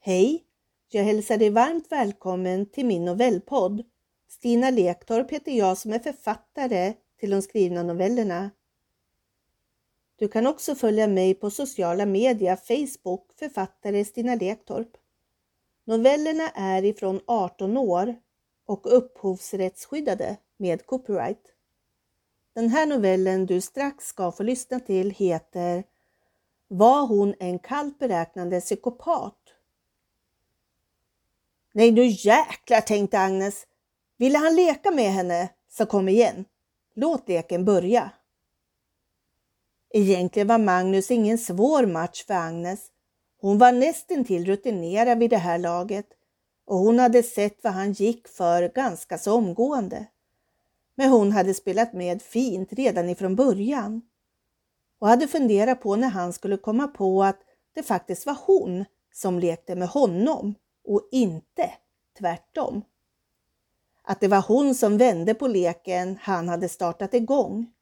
Hej! Jag hälsar dig varmt välkommen till min novellpodd. Stina Lektorp heter jag som är författare till de skrivna novellerna. Du kan också följa mig på sociala medier, Facebook, författare Stina Lektorp. Novellerna är ifrån 18 år och upphovsrättsskyddade med copyright. Den här novellen du strax ska få lyssna till heter Var hon en kallt beräknande psykopat? Nej, nu jäklar, tänkte Agnes. Ville han leka med henne, så kom igen. Låt leken börja. Egentligen var Magnus ingen svår match för Agnes. Hon var nästintill rutinerad vid det här laget och hon hade sett vad han gick för ganska så omgående. Men hon hade spelat med fint redan ifrån början och hade funderat på när han skulle komma på att det faktiskt var hon som lekte med honom och inte tvärtom. Att det var hon som vände på leken han hade startat igång.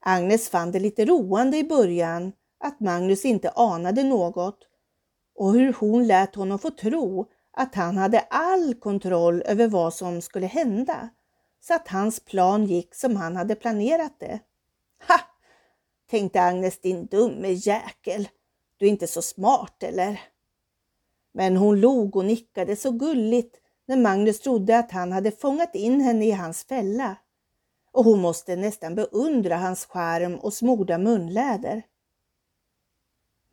Agnes fann det lite roande i början att Magnus inte anade något och hur hon lät honom få tro att han hade all kontroll över vad som skulle hända så att hans plan gick som han hade planerat det. Ha! tänkte Agnes, din dumme jäkel. Du är inte så smart eller? Men hon log och nickade så gulligt när Magnus trodde att han hade fångat in henne i hans fälla. Och hon måste nästan beundra hans skärm och smorda munläder.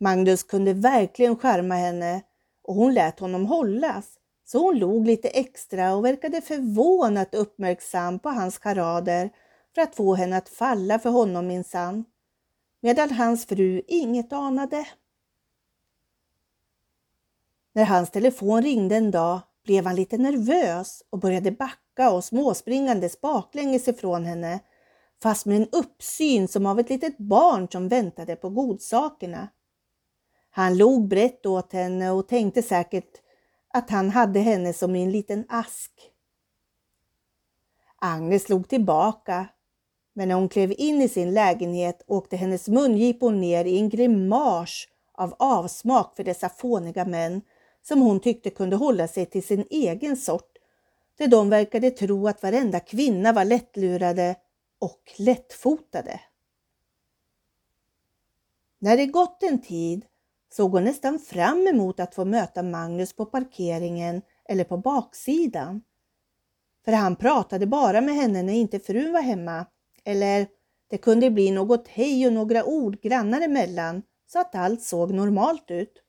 Magnus kunde verkligen skärma henne och hon lät honom hållas, så hon log lite extra och verkade förvånat uppmärksam på hans charader för att få henne att falla för honom minsann, medan hans fru inget anade. När hans telefon ringde en dag blev han lite nervös och började backa och småspringandes baklänges ifrån henne, fast med en uppsyn som av ett litet barn som väntade på godsakerna. Han log brett åt henne och tänkte säkert att han hade henne som i en liten ask. Agnes slog tillbaka, men när hon klev in i sin lägenhet åkte hennes mungipor ner i en grimas av avsmak för dessa fåniga män som hon tyckte kunde hålla sig till sin egen sort, där de verkade tro att varenda kvinna var lättlurade och lättfotade. När det gått en tid såg hon nästan fram emot att få möta Magnus på parkeringen eller på baksidan. För han pratade bara med henne när inte frun var hemma. Eller det kunde bli något hej och några ord grannar emellan så att allt såg normalt ut.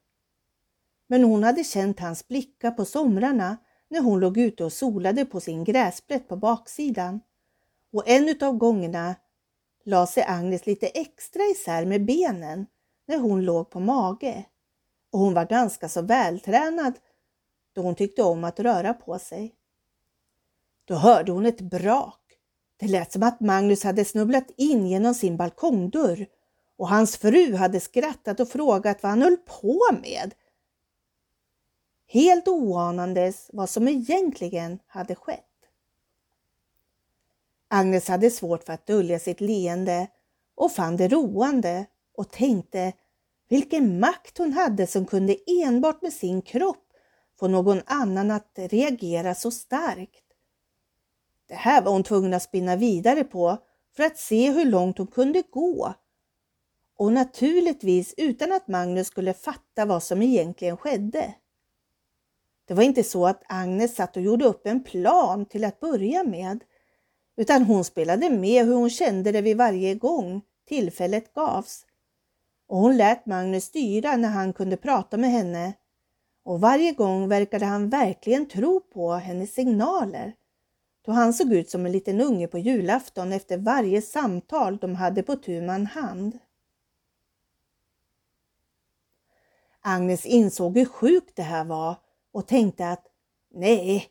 Men hon hade känt hans blickar på somrarna när hon låg ute och solade på sin gräsplätt på baksidan. Och en utav gångerna la sig Agnes lite extra isär med benen när hon låg på mage. Och hon var ganska så vältränad då hon tyckte om att röra på sig. Då hörde hon ett brak. Det lät som att Magnus hade snubblat in genom sin balkongdörr och hans fru hade skrattat och frågat vad han höll på med helt oanandes vad som egentligen hade skett. Agnes hade svårt för att dölja sitt leende och fann det roande och tänkte vilken makt hon hade som kunde enbart med sin kropp få någon annan att reagera så starkt. Det här var hon tvungen att spinna vidare på för att se hur långt hon kunde gå. Och naturligtvis utan att Magnus skulle fatta vad som egentligen skedde. Det var inte så att Agnes satt och gjorde upp en plan till att börja med, utan hon spelade med hur hon kände det vid varje gång tillfället gavs. Och hon lät Magnus styra när han kunde prata med henne och varje gång verkade han verkligen tro på hennes signaler. Då han såg ut som en liten unge på julafton efter varje samtal de hade på tu man hand. Agnes insåg hur sjukt det här var och tänkte att nej,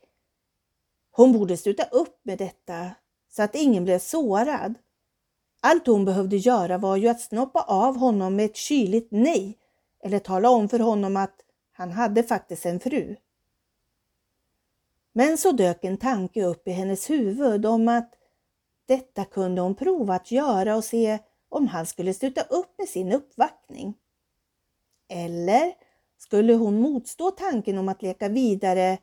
hon borde sluta upp med detta så att ingen blev sårad. Allt hon behövde göra var ju att snoppa av honom med ett kyligt nej eller tala om för honom att han hade faktiskt en fru. Men så dök en tanke upp i hennes huvud om att detta kunde hon prova att göra och se om han skulle sluta upp med sin uppvaktning. Eller skulle hon motstå tanken om att leka vidare?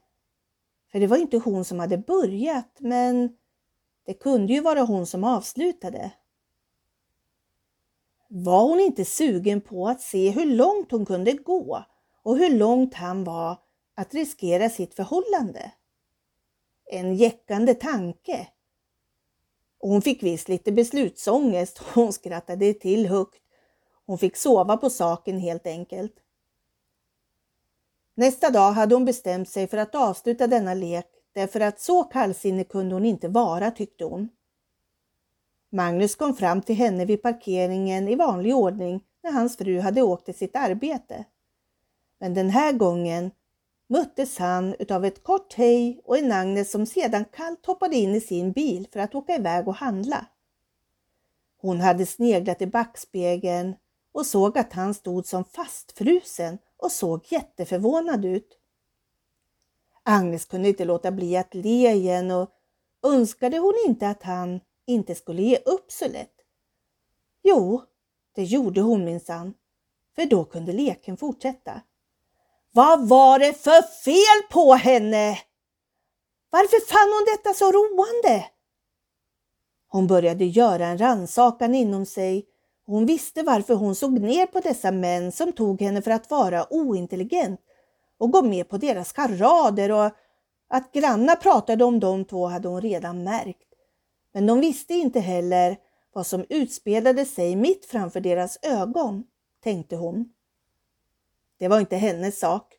För det var inte hon som hade börjat, men det kunde ju vara hon som avslutade. Var hon inte sugen på att se hur långt hon kunde gå och hur långt han var att riskera sitt förhållande? En jäckande tanke. Och hon fick visst lite beslutsångest och hon skrattade till högt. Hon fick sova på saken helt enkelt. Nästa dag hade hon bestämt sig för att avsluta denna lek därför att så kallsinnig kunde hon inte vara tyckte hon. Magnus kom fram till henne vid parkeringen i vanlig ordning när hans fru hade åkt till sitt arbete. Men den här gången möttes han utav ett kort hej och en Agnes som sedan kallt hoppade in i sin bil för att åka iväg och handla. Hon hade sneglat i backspegeln och såg att han stod som fastfrusen och såg jätteförvånad ut. Agnes kunde inte låta bli att le igen och önskade hon inte att han inte skulle ge upp så lätt. Jo, det gjorde hon minsann, för då kunde leken fortsätta. Vad var det för fel på henne? Varför fann hon detta så roande? Hon började göra en rannsakan inom sig hon visste varför hon såg ner på dessa män som tog henne för att vara ointelligent och gå med på deras charader och att grannar pratade om de två hade hon redan märkt. Men de visste inte heller vad som utspelade sig mitt framför deras ögon, tänkte hon. Det var inte hennes sak.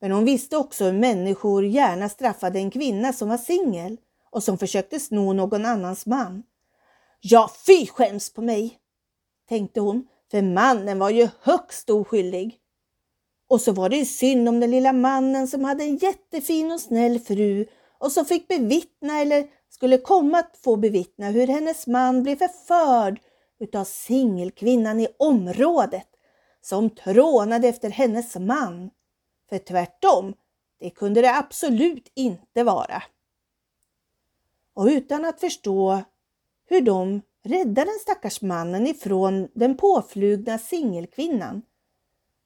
Men hon visste också hur människor gärna straffade en kvinna som var singel och som försökte sno någon annans man. Ja, fy skäms på mig, tänkte hon, för mannen var ju högst oskyldig. Och så var det ju synd om den lilla mannen som hade en jättefin och snäll fru och som fick bevittna eller skulle komma att få bevittna hur hennes man blev förförd utav singelkvinnan i området som trånade efter hennes man. För tvärtom, det kunde det absolut inte vara. Och utan att förstå hur de rädda den stackars mannen ifrån den påflugna singelkvinnan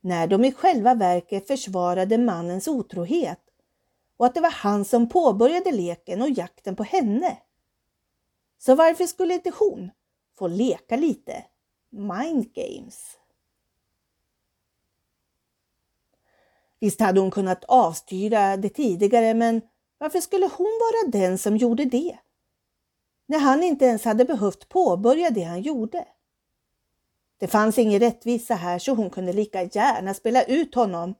när de i själva verket försvarade mannens otrohet och att det var han som påbörjade leken och jakten på henne. Så varför skulle inte hon få leka lite mind games? Visst hade hon kunnat avstyra det tidigare, men varför skulle hon vara den som gjorde det? När han inte ens hade behövt påbörja det han gjorde. Det fanns ingen rättvisa här så hon kunde lika gärna spela ut honom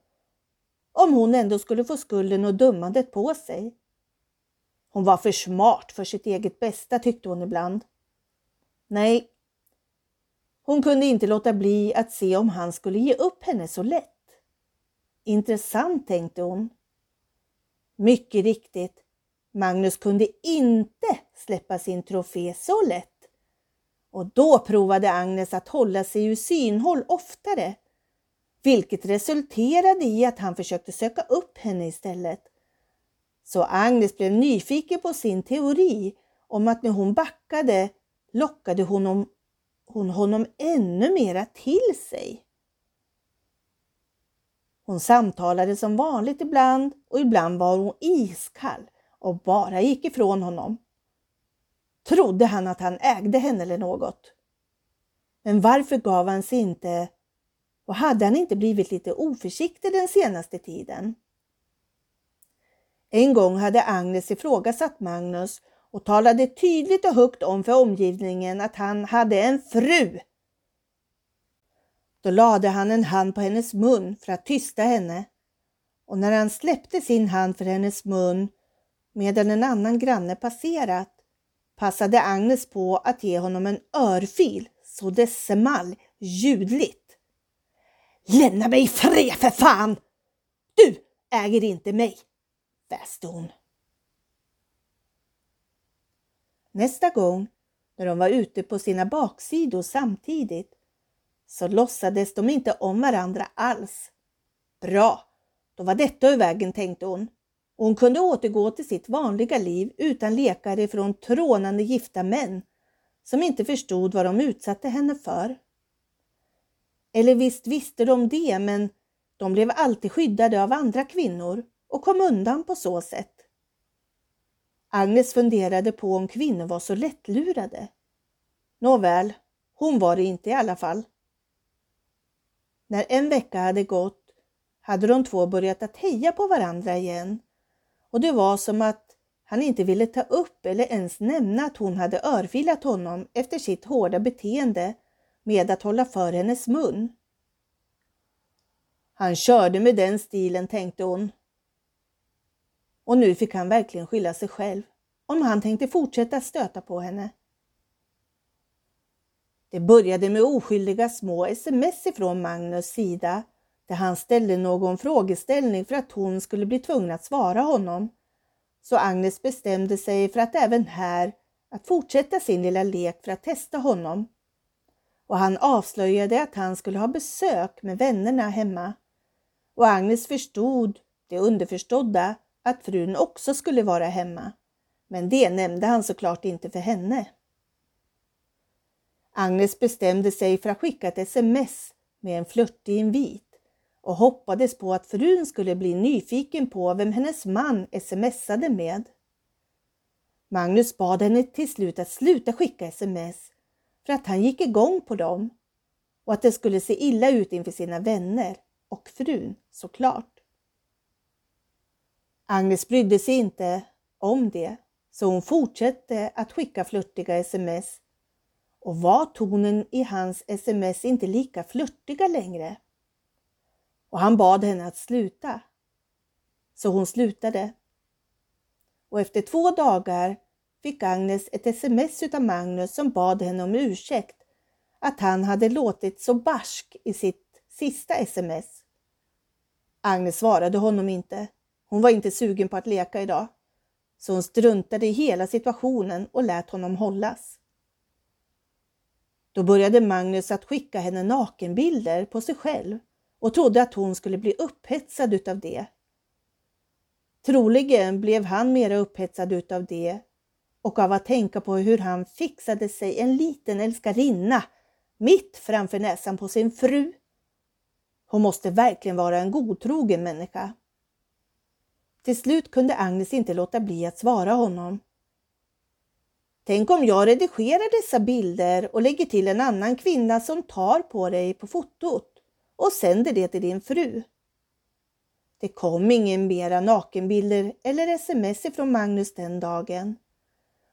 om hon ändå skulle få skulden och dömandet på sig. Hon var för smart för sitt eget bästa tyckte hon ibland. Nej, hon kunde inte låta bli att se om han skulle ge upp henne så lätt. Intressant tänkte hon. Mycket riktigt, Magnus kunde inte släppa sin trofé så lätt. Och då provade Agnes att hålla sig ur synhåll oftare vilket resulterade i att han försökte söka upp henne istället. Så Agnes blev nyfiken på sin teori om att när hon backade lockade hon, hon honom ännu mera till sig. Hon samtalade som vanligt ibland och ibland var hon iskall och bara gick ifrån honom. Trodde han att han ägde henne eller något? Men varför gav han sig inte och hade han inte blivit lite oförsiktig den senaste tiden? En gång hade Agnes ifrågasatt Magnus och talade tydligt och högt om för omgivningen att han hade en fru. Då lade han en hand på hennes mun för att tysta henne och när han släppte sin hand för hennes mun medan en annan granne passerat passade Agnes på att ge honom en örfil så det small ljudligt. Lämna mig fred för fan! Du äger inte mig, väste hon. Nästa gång när de var ute på sina baksidor samtidigt så låtsades de inte om varandra alls. Bra, då var detta ur vägen tänkte hon. Och hon kunde återgå till sitt vanliga liv utan lekar från trånande gifta män som inte förstod vad de utsatte henne för. Eller visst visste de det, men De blev alltid skyddade av andra kvinnor och kom undan på så sätt. Agnes funderade på om kvinnor var så lättlurade. Nåväl, hon var det inte i alla fall. När en vecka hade gått hade de två börjat att heja på varandra igen och det var som att han inte ville ta upp eller ens nämna att hon hade örfilat honom efter sitt hårda beteende med att hålla för hennes mun. Han körde med den stilen, tänkte hon. Och nu fick han verkligen skylla sig själv om han tänkte fortsätta stöta på henne. Det började med oskyldiga små sms ifrån Magnus sida där han ställde någon frågeställning för att hon skulle bli tvungen att svara honom. Så Agnes bestämde sig för att även här att fortsätta sin lilla lek för att testa honom. Och han avslöjade att han skulle ha besök med vännerna hemma. Och Agnes förstod det underförstådda att frun också skulle vara hemma. Men det nämnde han såklart inte för henne. Agnes bestämde sig för att skicka ett sms med en flörtig invit och hoppades på att frun skulle bli nyfiken på vem hennes man smsade med. Magnus bad henne till slut att sluta skicka sms för att han gick igång på dem och att det skulle se illa ut inför sina vänner och frun såklart. Agnes brydde sig inte om det så hon fortsatte att skicka flörtiga sms och var tonen i hans sms inte lika flörtiga längre. Och han bad henne att sluta. Så hon slutade. Och efter två dagar fick Agnes ett sms av Magnus som bad henne om ursäkt att han hade låtit så barsk i sitt sista sms. Agnes svarade honom inte. Hon var inte sugen på att leka idag. Så hon struntade i hela situationen och lät honom hållas. Då började Magnus att skicka henne nakenbilder på sig själv och trodde att hon skulle bli upphetsad utav det. Troligen blev han mera upphetsad utav det och av att tänka på hur han fixade sig en liten älskarinna mitt framför näsan på sin fru. Hon måste verkligen vara en godtrogen människa. Till slut kunde Agnes inte låta bli att svara honom. Tänk om jag redigerar dessa bilder och lägger till en annan kvinna som tar på dig på fotot och sänder det till din fru. Det kom ingen mera nakenbilder eller sms ifrån Magnus den dagen.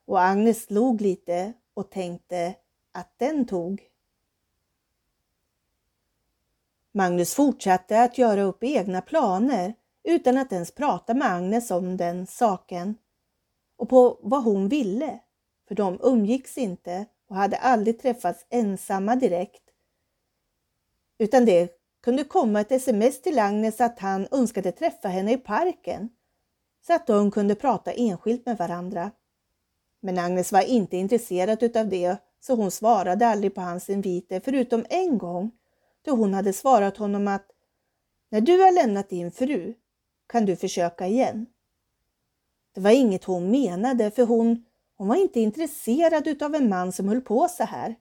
Och Agnes log lite och tänkte att den tog. Magnus fortsatte att göra upp egna planer utan att ens prata med Agnes om den saken och på vad hon ville, för de umgicks inte och hade aldrig träffats ensamma direkt. Utan det kunde komma ett sms till Agnes att han önskade träffa henne i parken så att de kunde prata enskilt med varandra. Men Agnes var inte intresserad utav det så hon svarade aldrig på hans inviter förutom en gång då hon hade svarat honom att när du har lämnat din fru kan du försöka igen. Det var inget hon menade för hon, hon var inte intresserad utav en man som höll på så här.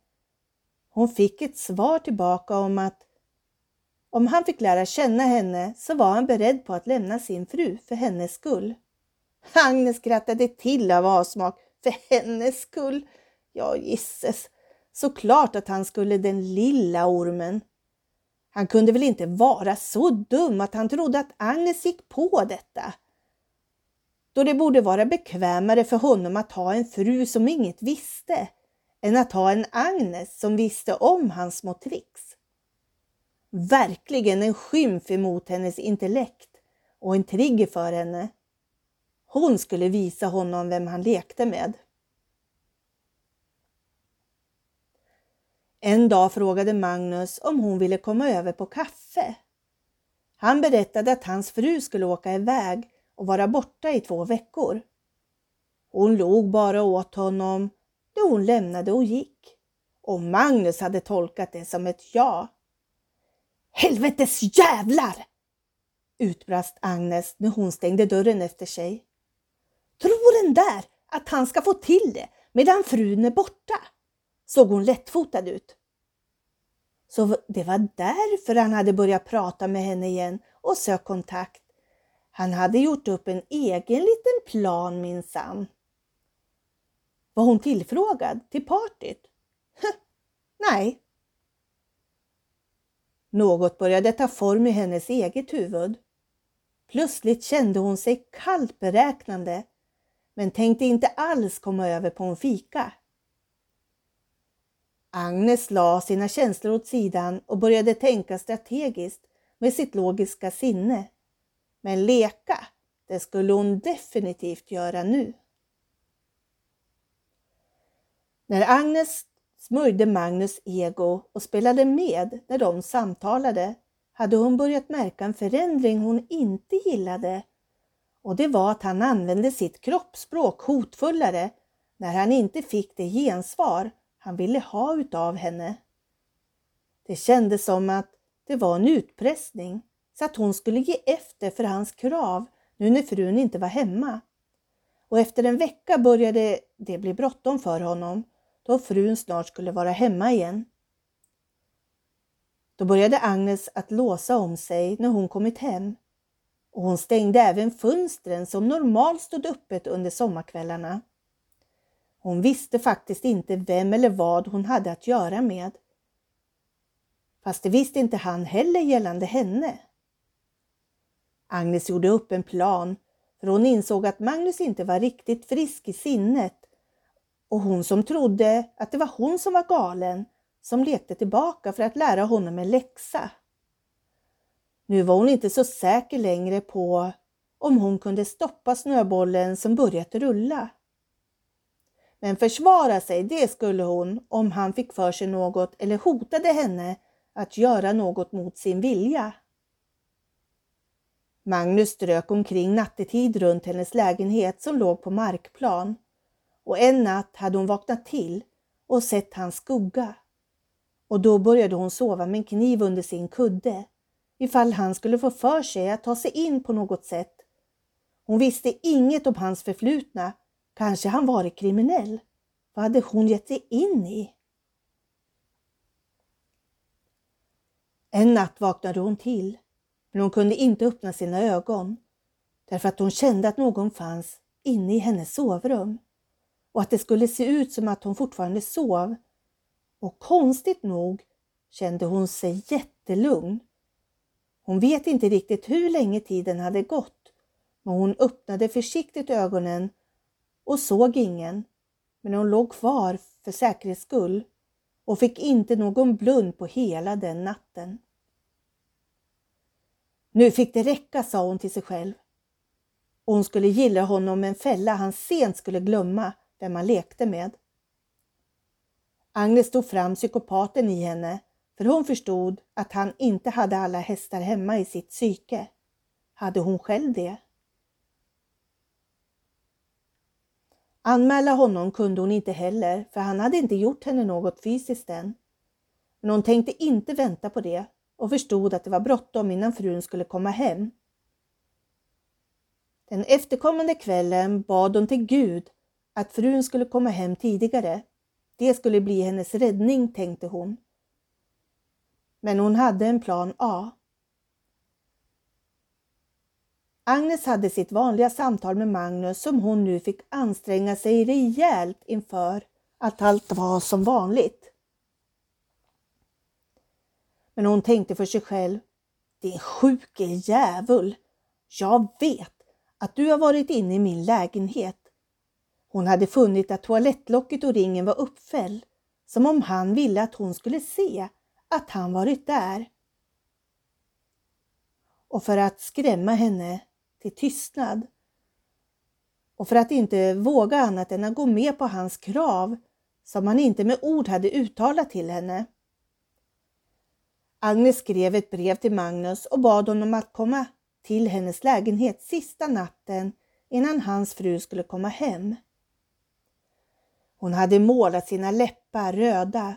Hon fick ett svar tillbaka om att om han fick lära känna henne så var han beredd på att lämna sin fru för hennes skull. Agnes skrattade till av avsmak. För hennes skull? Ja, gisses. Såklart att han skulle den lilla ormen. Han kunde väl inte vara så dum att han trodde att Agnes gick på detta. Då det borde vara bekvämare för honom att ha en fru som inget visste än att ha en Agnes som visste om hans små tricks. Verkligen en skymf emot hennes intellekt och en trigger för henne. Hon skulle visa honom vem han lekte med. En dag frågade Magnus om hon ville komma över på kaffe. Han berättade att hans fru skulle åka iväg och vara borta i två veckor. Hon log bara åt honom då hon lämnade och gick. Och Magnus hade tolkat det som ett ja. Helvetes jävlar! utbrast Agnes när hon stängde dörren efter sig. Tror den där att han ska få till det medan frun är borta? såg hon lättfotad ut. Så det var därför han hade börjat prata med henne igen och sökt kontakt. Han hade gjort upp en egen liten plan minsann. Var hon tillfrågad till partyt? Nej. Något började ta form i hennes eget huvud. Plötsligt kände hon sig kallt beräknande men tänkte inte alls komma över på en fika. Agnes la sina känslor åt sidan och började tänka strategiskt med sitt logiska sinne. Men leka, det skulle hon definitivt göra nu. När Agnes smörjde Magnus ego och spelade med när de samtalade hade hon börjat märka en förändring hon inte gillade och det var att han använde sitt kroppsspråk hotfullare när han inte fick det gensvar han ville ha utav henne. Det kändes som att det var en utpressning så att hon skulle ge efter för hans krav nu när frun inte var hemma. Och efter en vecka började det bli bråttom för honom då frun snart skulle vara hemma igen. Då började Agnes att låsa om sig när hon kommit hem och hon stängde även fönstren som normalt stod öppet under sommarkvällarna. Hon visste faktiskt inte vem eller vad hon hade att göra med. Fast det visste inte han heller gällande henne. Agnes gjorde upp en plan för hon insåg att Magnus inte var riktigt frisk i sinnet och hon som trodde att det var hon som var galen som lekte tillbaka för att lära honom en läxa. Nu var hon inte så säker längre på om hon kunde stoppa snöbollen som börjat rulla. Men försvara sig, det skulle hon om han fick för sig något eller hotade henne att göra något mot sin vilja. Magnus strök omkring nattetid runt hennes lägenhet som låg på markplan och en natt hade hon vaknat till och sett hans skugga. Och då började hon sova med en kniv under sin kudde ifall han skulle få för sig att ta sig in på något sätt. Hon visste inget om hans förflutna. Kanske han varit kriminell. Vad hade hon gett sig in i? En natt vaknade hon till, men hon kunde inte öppna sina ögon därför att hon kände att någon fanns inne i hennes sovrum och att det skulle se ut som att hon fortfarande sov. Och konstigt nog kände hon sig jättelugn. Hon vet inte riktigt hur länge tiden hade gått, men hon öppnade försiktigt ögonen och såg ingen. Men hon låg kvar för säkerhets skull och fick inte någon blund på hela den natten. Nu fick det räcka, sa hon till sig själv. Och hon skulle gilla honom med en fälla han sent skulle glömma vem man lekte med. Agnes tog fram psykopaten i henne för hon förstod att han inte hade alla hästar hemma i sitt psyke. Hade hon själv det? Anmäla honom kunde hon inte heller för han hade inte gjort henne något fysiskt än. Men hon tänkte inte vänta på det och förstod att det var bråttom innan frun skulle komma hem. Den efterkommande kvällen bad hon till Gud att frun skulle komma hem tidigare. Det skulle bli hennes räddning, tänkte hon. Men hon hade en plan A. Agnes hade sitt vanliga samtal med Magnus som hon nu fick anstränga sig rejält inför att allt var som vanligt. Men hon tänkte för sig själv, din sjuke djävul, jag vet att du har varit inne i min lägenhet hon hade funnit att toalettlocket och ringen var uppfälld, som om han ville att hon skulle se att han varit där. Och för att skrämma henne till tystnad och för att inte våga annat än att gå med på hans krav som han inte med ord hade uttalat till henne. Agnes skrev ett brev till Magnus och bad honom att komma till hennes lägenhet sista natten innan hans fru skulle komma hem. Hon hade målat sina läppar röda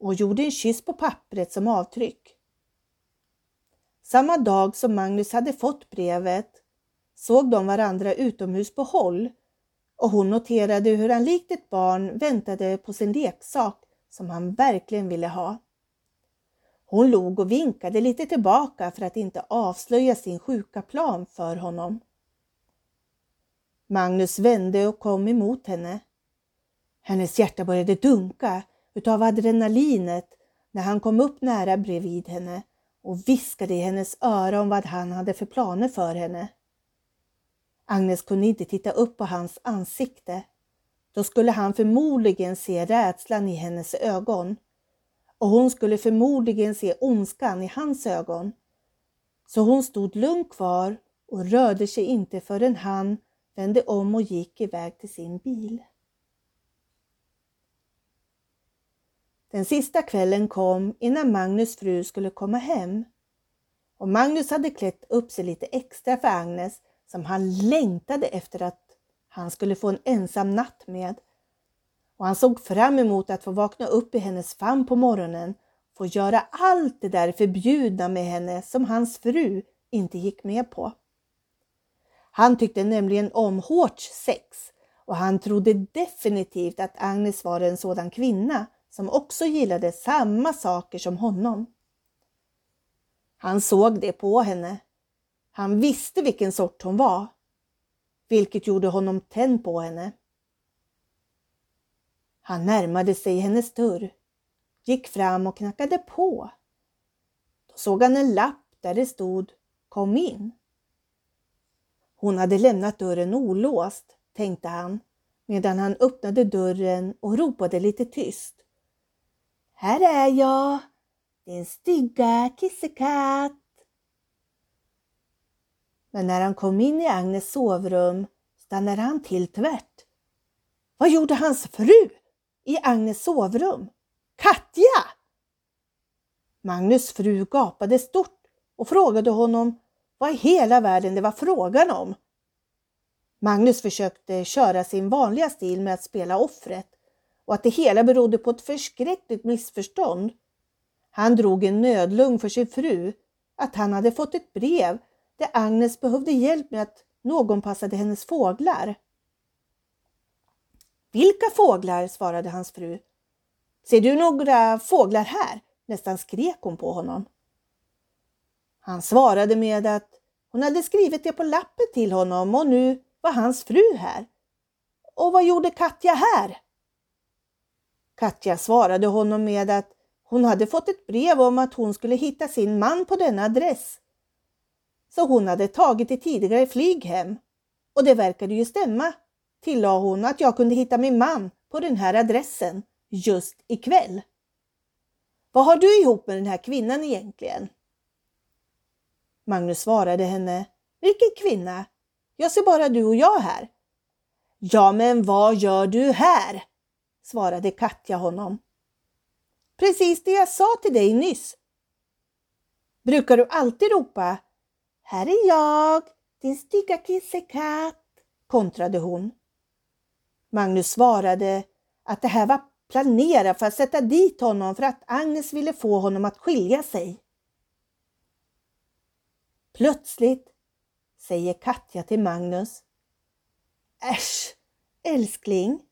och gjorde en kyss på pappret som avtryck. Samma dag som Magnus hade fått brevet såg de varandra utomhus på håll och hon noterade hur han likt ett barn väntade på sin leksak som han verkligen ville ha. Hon log och vinkade lite tillbaka för att inte avslöja sin sjuka plan för honom. Magnus vände och kom emot henne. Hennes hjärta började dunka utav adrenalinet när han kom upp nära bredvid henne och viskade i hennes öra om vad han hade för planer för henne. Agnes kunde inte titta upp på hans ansikte. Då skulle han förmodligen se rädslan i hennes ögon och hon skulle förmodligen se ondskan i hans ögon. Så hon stod lugn kvar och rörde sig inte förrän han vände om och gick iväg till sin bil. Den sista kvällen kom innan Magnus fru skulle komma hem. Och Magnus hade klätt upp sig lite extra för Agnes som han längtade efter att han skulle få en ensam natt med. Och han såg fram emot att få vakna upp i hennes famn på morgonen, få göra allt det där förbjudna med henne som hans fru inte gick med på. Han tyckte nämligen om hårt sex och han trodde definitivt att Agnes var en sådan kvinna som också gillade samma saker som honom. Han såg det på henne. Han visste vilken sort hon var, vilket gjorde honom tänd på henne. Han närmade sig hennes dörr, gick fram och knackade på. Då såg han en lapp där det stod Kom in. Hon hade lämnat dörren olåst, tänkte han medan han öppnade dörren och ropade lite tyst. Här är jag, din stygga kissekatt. Men när han kom in i Agnes sovrum stannade han till tvärt. Vad gjorde hans fru i Agnes sovrum? Katja! Magnus fru gapade stort och frågade honom vad i hela världen det var frågan om. Magnus försökte köra sin vanliga stil med att spela offret och att det hela berodde på ett förskräckligt missförstånd. Han drog en nödlung för sin fru att han hade fått ett brev där Agnes behövde hjälp med att någon passade hennes fåglar. Vilka fåglar? svarade hans fru. Ser du några fåglar här? nästan skrek hon på honom. Han svarade med att hon hade skrivit det på lappen till honom och nu var hans fru här. Och vad gjorde Katja här? Katja svarade honom med att hon hade fått ett brev om att hon skulle hitta sin man på denna adress. Så hon hade tagit ett tidigare flyg hem. Och det verkade ju stämma, tillade hon, att jag kunde hitta min man på den här adressen just ikväll. Vad har du ihop med den här kvinnan egentligen? Magnus svarade henne. Vilken kvinna? Jag ser bara du och jag här. Ja, men vad gör du här? Svarade Katja honom. Precis det jag sa till dig nyss. Brukar du alltid ropa Här är jag, din stygga kissekatt, kontrade hon. Magnus svarade att det här var planerat för att sätta dit honom för att Agnes ville få honom att skilja sig. Plötsligt säger Katja till Magnus. Äsch, älskling,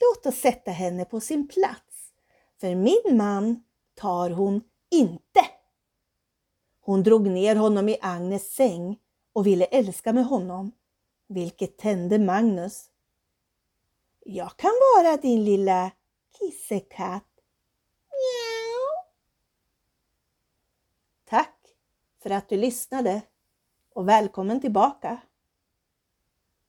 låt oss sätta henne på sin plats, för min man tar hon inte. Hon drog ner honom i Agnes säng och ville älska med honom, vilket tände Magnus. Jag kan vara din lilla kissekatt. Mjau. Tack för att du lyssnade och välkommen tillbaka!